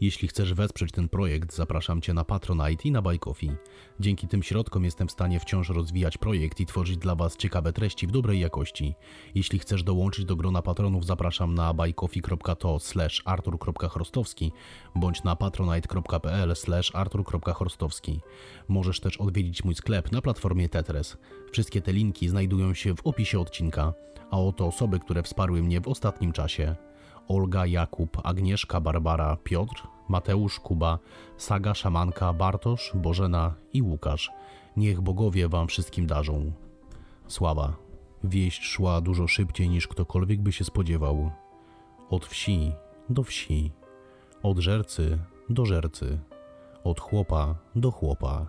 Jeśli chcesz wesprzeć ten projekt, zapraszam Cię na Patronite i na Coffee. Dzięki tym środkom jestem w stanie wciąż rozwijać projekt i tworzyć dla Was ciekawe treści w dobrej jakości. Jeśli chcesz dołączyć do grona patronów, zapraszam na buycoffee.to slash artur.chrostowski bądź na patronite.pl slash artur.chrostowski. Możesz też odwiedzić mój sklep na platformie Tetres. Wszystkie te linki znajdują się w opisie odcinka, a oto osoby, które wsparły mnie w ostatnim czasie. Olga, Jakub, Agnieszka, Barbara, Piotr, Mateusz, Kuba, Saga, Szamanka, Bartosz, Bożena i Łukasz. Niech bogowie wam wszystkim darzą. Sława. Wieść szła dużo szybciej niż ktokolwiek by się spodziewał. Od wsi do wsi, od żercy do żercy, od chłopa do chłopa.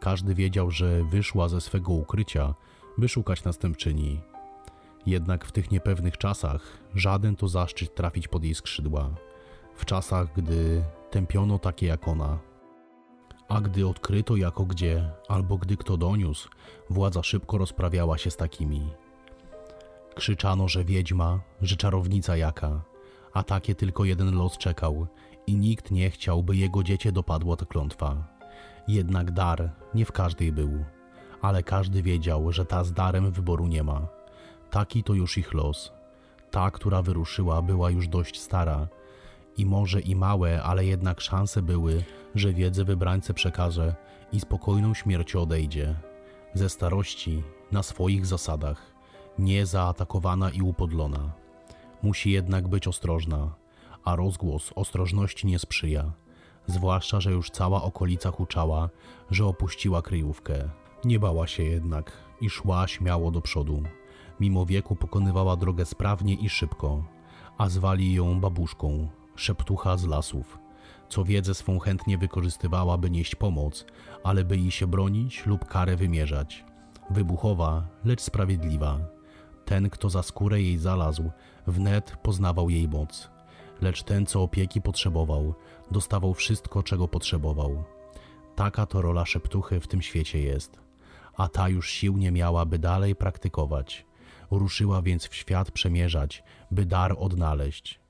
Każdy wiedział, że wyszła ze swego ukrycia, by szukać następczyni. Jednak w tych niepewnych czasach żaden to zaszczyt trafić pod jej skrzydła. W czasach, gdy tępiono takie jak ona. A gdy odkryto jako gdzie, albo gdy kto doniósł, władza szybko rozprawiała się z takimi. Krzyczano, że wiedźma, że czarownica jaka, a takie tylko jeden los czekał i nikt nie chciał, by jego dziecię dopadła ta klątwa. Jednak dar nie w każdej był, ale każdy wiedział, że ta z darem wyboru nie ma Taki to już ich los. Ta, która wyruszyła, była już dość stara. I może i małe, ale jednak szanse były, że wiedzę wybrańce przekaże i spokojną śmiercią odejdzie. Ze starości, na swoich zasadach, nie zaatakowana i upodlona. Musi jednak być ostrożna, a rozgłos ostrożności nie sprzyja. Zwłaszcza, że już cała okolica huczała, że opuściła kryjówkę. Nie bała się jednak i szła śmiało do przodu. Mimo wieku pokonywała drogę sprawnie i szybko, a zwali ją babuszką, szeptucha z lasów, co wiedzę swą chętnie wykorzystywała, by nieść pomoc, ale by jej się bronić lub karę wymierzać. Wybuchowa, lecz sprawiedliwa. Ten, kto za skórę jej zalazł, wnet poznawał jej moc. Lecz ten, co opieki potrzebował, dostawał wszystko, czego potrzebował. Taka to rola szeptuchy w tym świecie jest. A ta już sił nie miała, by dalej praktykować. Ruszyła więc w świat przemierzać, by dar odnaleźć.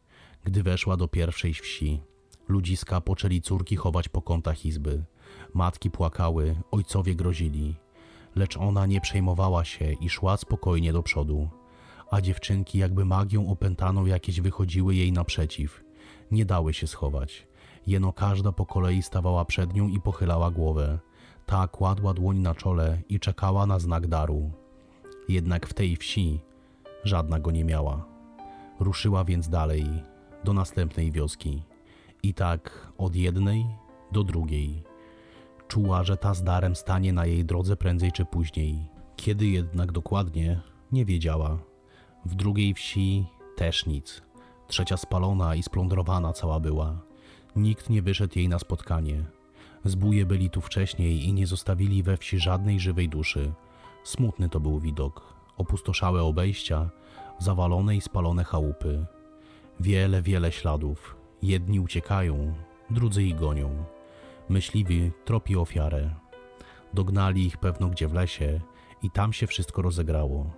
Gdy weszła do pierwszej wsi, ludziska poczęli córki chować po kątach izby. Matki płakały, ojcowie grozili. Lecz ona nie przejmowała się i szła spokojnie do przodu. A dziewczynki jakby magią opętaną jakieś wychodziły jej naprzeciw. Nie dały się schować. Jeno każda po kolei stawała przed nią i pochylała głowę. Ta kładła dłoń na czole i czekała na znak daru. Jednak w tej wsi żadna go nie miała. Ruszyła więc dalej do następnej wioski. I tak od jednej do drugiej. Czuła, że ta z darem stanie na jej drodze prędzej czy później. Kiedy jednak dokładnie, nie wiedziała. W drugiej wsi też nic. Trzecia spalona i splądrowana cała była. Nikt nie wyszedł jej na spotkanie. Zbóje byli tu wcześniej i nie zostawili we wsi żadnej żywej duszy. Smutny to był widok. Opustoszałe obejścia, zawalone i spalone chałupy. Wiele, wiele śladów. Jedni uciekają, drudzy ich gonią. Myśliwi tropi ofiarę. Dognali ich pewno gdzie w lesie i tam się wszystko rozegrało.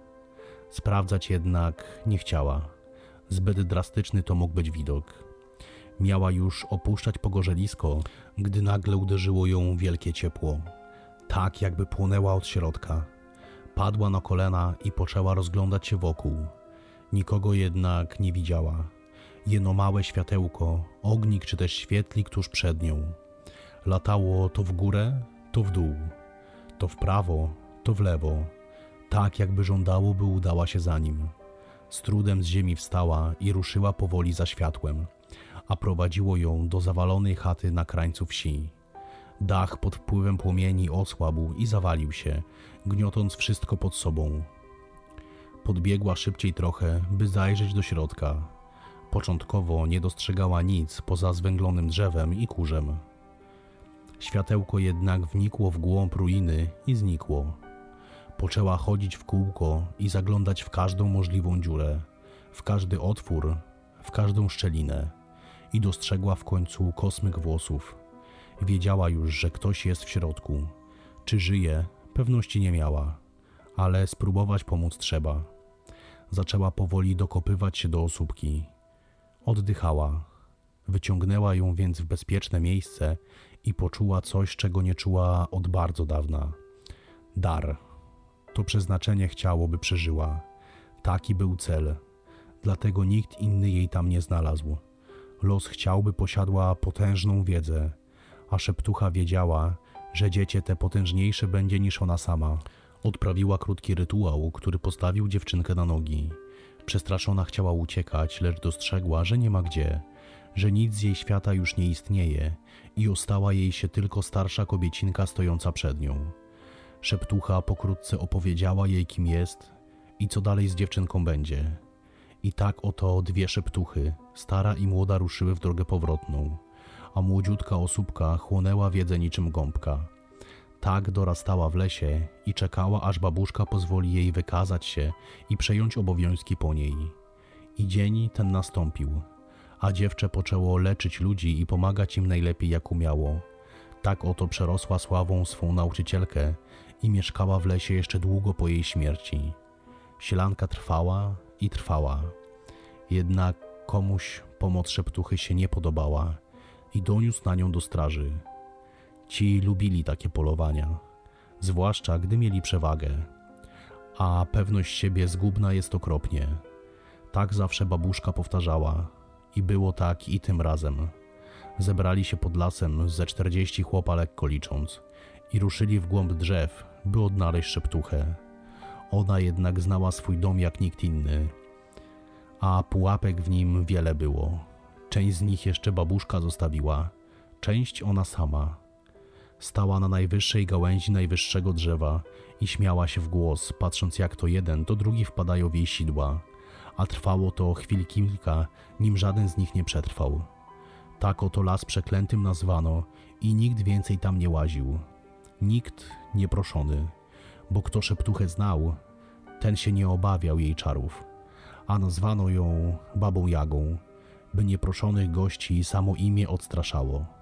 Sprawdzać jednak nie chciała. Zbyt drastyczny to mógł być widok. Miała już opuszczać pogorzelisko, gdy nagle uderzyło ją wielkie ciepło. Tak, jakby płonęła od środka. Padła na kolana i poczęła rozglądać się wokół. Nikogo jednak nie widziała. Jeno małe światełko, ognik czy też świetlik tuż przed nią. Latało to w górę, to w dół, to w prawo, to w lewo, tak jakby żądało, by udała się za nim. Z trudem z ziemi wstała i ruszyła powoli za światłem, a prowadziło ją do zawalonej chaty na krańcu wsi. Dach pod wpływem płomieni osłabł i zawalił się, gniotąc wszystko pod sobą. Podbiegła szybciej trochę, by zajrzeć do środka. Początkowo nie dostrzegała nic poza zwęglonym drzewem i kurzem. Światełko jednak wnikło w głąb ruiny i znikło. Poczęła chodzić w kółko i zaglądać w każdą możliwą dziurę, w każdy otwór, w każdą szczelinę i dostrzegła w końcu kosmyk włosów. Wiedziała już, że ktoś jest w środku. Czy żyje, pewności nie miała, ale spróbować pomóc trzeba. Zaczęła powoli dokopywać się do osóbki. Oddychała. Wyciągnęła ją więc w bezpieczne miejsce i poczuła coś, czego nie czuła od bardzo dawna. Dar. To przeznaczenie chciało, by przeżyła. Taki był cel. Dlatego nikt inny jej tam nie znalazł. Los chciałby posiadła potężną wiedzę, a szeptucha wiedziała, że dziecię te potężniejsze będzie niż ona sama. Odprawiła krótki rytuał, który postawił dziewczynkę na nogi. Przestraszona chciała uciekać, lecz dostrzegła, że nie ma gdzie, że nic z jej świata już nie istnieje i ostała jej się tylko starsza kobiecinka stojąca przed nią. Szeptucha pokrótce opowiedziała jej, kim jest i co dalej z dziewczynką będzie. I tak oto dwie szeptuchy, stara i młoda, ruszyły w drogę powrotną, a młodziutka osóbka chłonęła wiedzę niczym gąbka. Tak dorastała w lesie i czekała, aż babuszka pozwoli jej wykazać się i przejąć obowiązki po niej. I dzień ten nastąpił, a dziewczę poczęło leczyć ludzi i pomagać im najlepiej jak umiało. Tak oto przerosła sławą swą nauczycielkę i mieszkała w lesie jeszcze długo po jej śmierci. Sielanka trwała i trwała. Jednak komuś pomoc szeptuchy się nie podobała i doniósł na nią do straży. Ci lubili takie polowania, zwłaszcza gdy mieli przewagę, a pewność siebie zgubna jest okropnie. Tak zawsze babuszka powtarzała i było tak i tym razem. Zebrali się pod lasem ze czterdzieści chłopa lekko licząc i ruszyli w głąb drzew, by odnaleźć szeptuchę. Ona jednak znała swój dom jak nikt inny, a pułapek w nim wiele było. Część z nich jeszcze babuszka zostawiła, część ona sama. Stała na najwyższej gałęzi najwyższego drzewa i śmiała się w głos, patrząc jak to jeden, to drugi wpadają w jej sidła, a trwało to chwil kilka, nim żaden z nich nie przetrwał. Tak oto las przeklętym nazwano i nikt więcej tam nie łaził. Nikt nieproszony, bo kto szeptuchę znał, ten się nie obawiał jej czarów, a nazwano ją babą Jagą, by nieproszonych gości samo imię odstraszało.